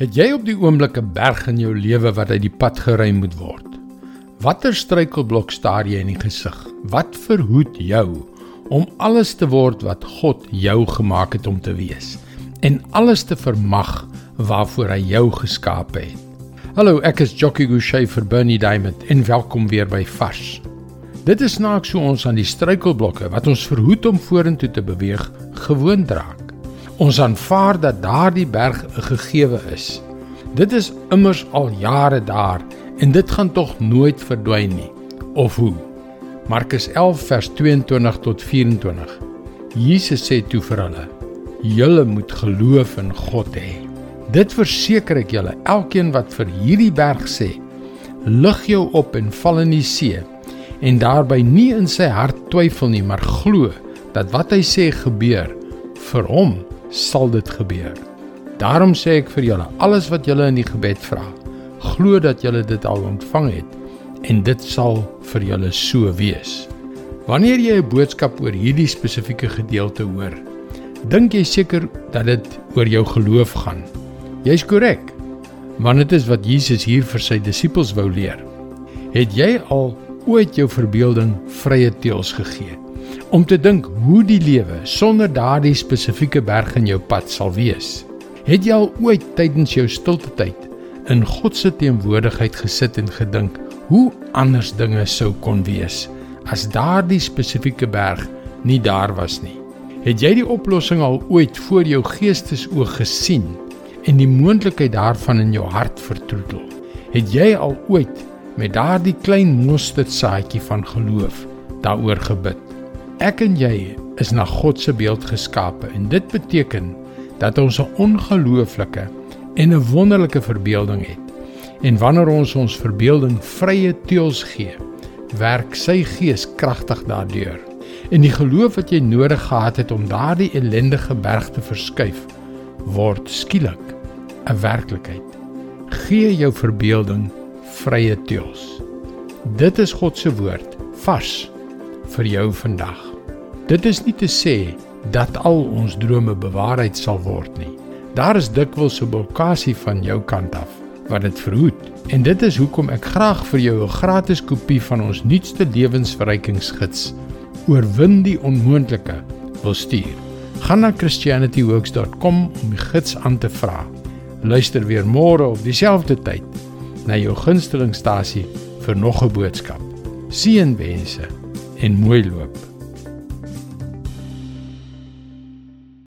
Het jy op die oomblik 'n berg in jou lewe wat uit die pad geruim moet word? Watter struikelblok staar jy in die gesig? Wat verhoed jou om alles te word wat God jou gemaak het om te wees en alles te vermag waarvoor hy jou geskaap het? Hallo, ek is Jockey Gouchee vir Bernie Diamond en welkom weer by Vars. Dit is naaks so ons aan die struikelblokke wat ons verhoed om vorentoe te beweeg gewoond raak. Ons aanvaar dat daardie berg 'n gegewe is. Dit is immers al jare daar en dit gaan tog nooit verdwyn nie. Of hoe? Markus 11 vers 22 tot 24. Jesus sê toe vir hulle: "Julle moet geloof in God hê. Dit verseker ek julle, elkeen wat vir hierdie berg sê: Lig jou op en val in die see." en daarby nie in sy hart twyfel nie, maar glo dat wat hy sê gebeur, vir hom sal dit gebeur. Daarom sê ek vir julle, alles wat julle in die gebed vra, glo dat julle dit al ontvang het en dit sal vir julle so wees. Wanneer jy 'n boodskap oor hierdie spesifieke gedeelte hoor, dink jy seker dat dit oor jou geloof gaan. Jy's korrek. Want dit is wat Jesus hier vir sy disippels wou leer. Het jy al ooit jou verbeelding vrye teels gegee om te dink hoe die lewe sonder daardie spesifieke berg in jou pad sal wees. Het jy al ooit tydens jou stilte tyd in God se teenwoordigheid gesit en gedink hoe anders dinge sou kon wees as daardie spesifieke berg nie daar was nie? Het jy die oplossing al ooit voor jou geestesoog gesien en die moontlikheid daarvan in jou hart vertroetel? Het jy al ooit met daardie klein mosterdsaadjie van geloof daaroor gebid. Ek en jy is na God se beeld geskape en dit beteken dat ons 'n ongelooflike en 'n wonderlike verbeelding het. En wanneer ons ons verbeelding vrye teels gee, werk sy gees kragtig daardeur. En die geloof wat jy nodig gehad het om daardie ellendige berg te verskuif, word skielik 'n werklikheid. Gee jou verbeelding vrye teels. Dit is God se woord vars vir jou vandag. Dit is nie te sê dat al ons drome bewaarheid sal word nie. Daar is dikwels 'n blokkade van jou kant af wat dit verhoed. En dit is hoekom ek graag vir jou 'n gratis kopie van ons nuutste lewensverrykingsgids Oorwin die onmoontlike wil stuur. Gaan na christianityworks.com om die gids aan te vra. Luister weer môre op dieselfde tyd na jou gunstelingstasie vir nog 'n boodskap. Seënwense en mooi loop.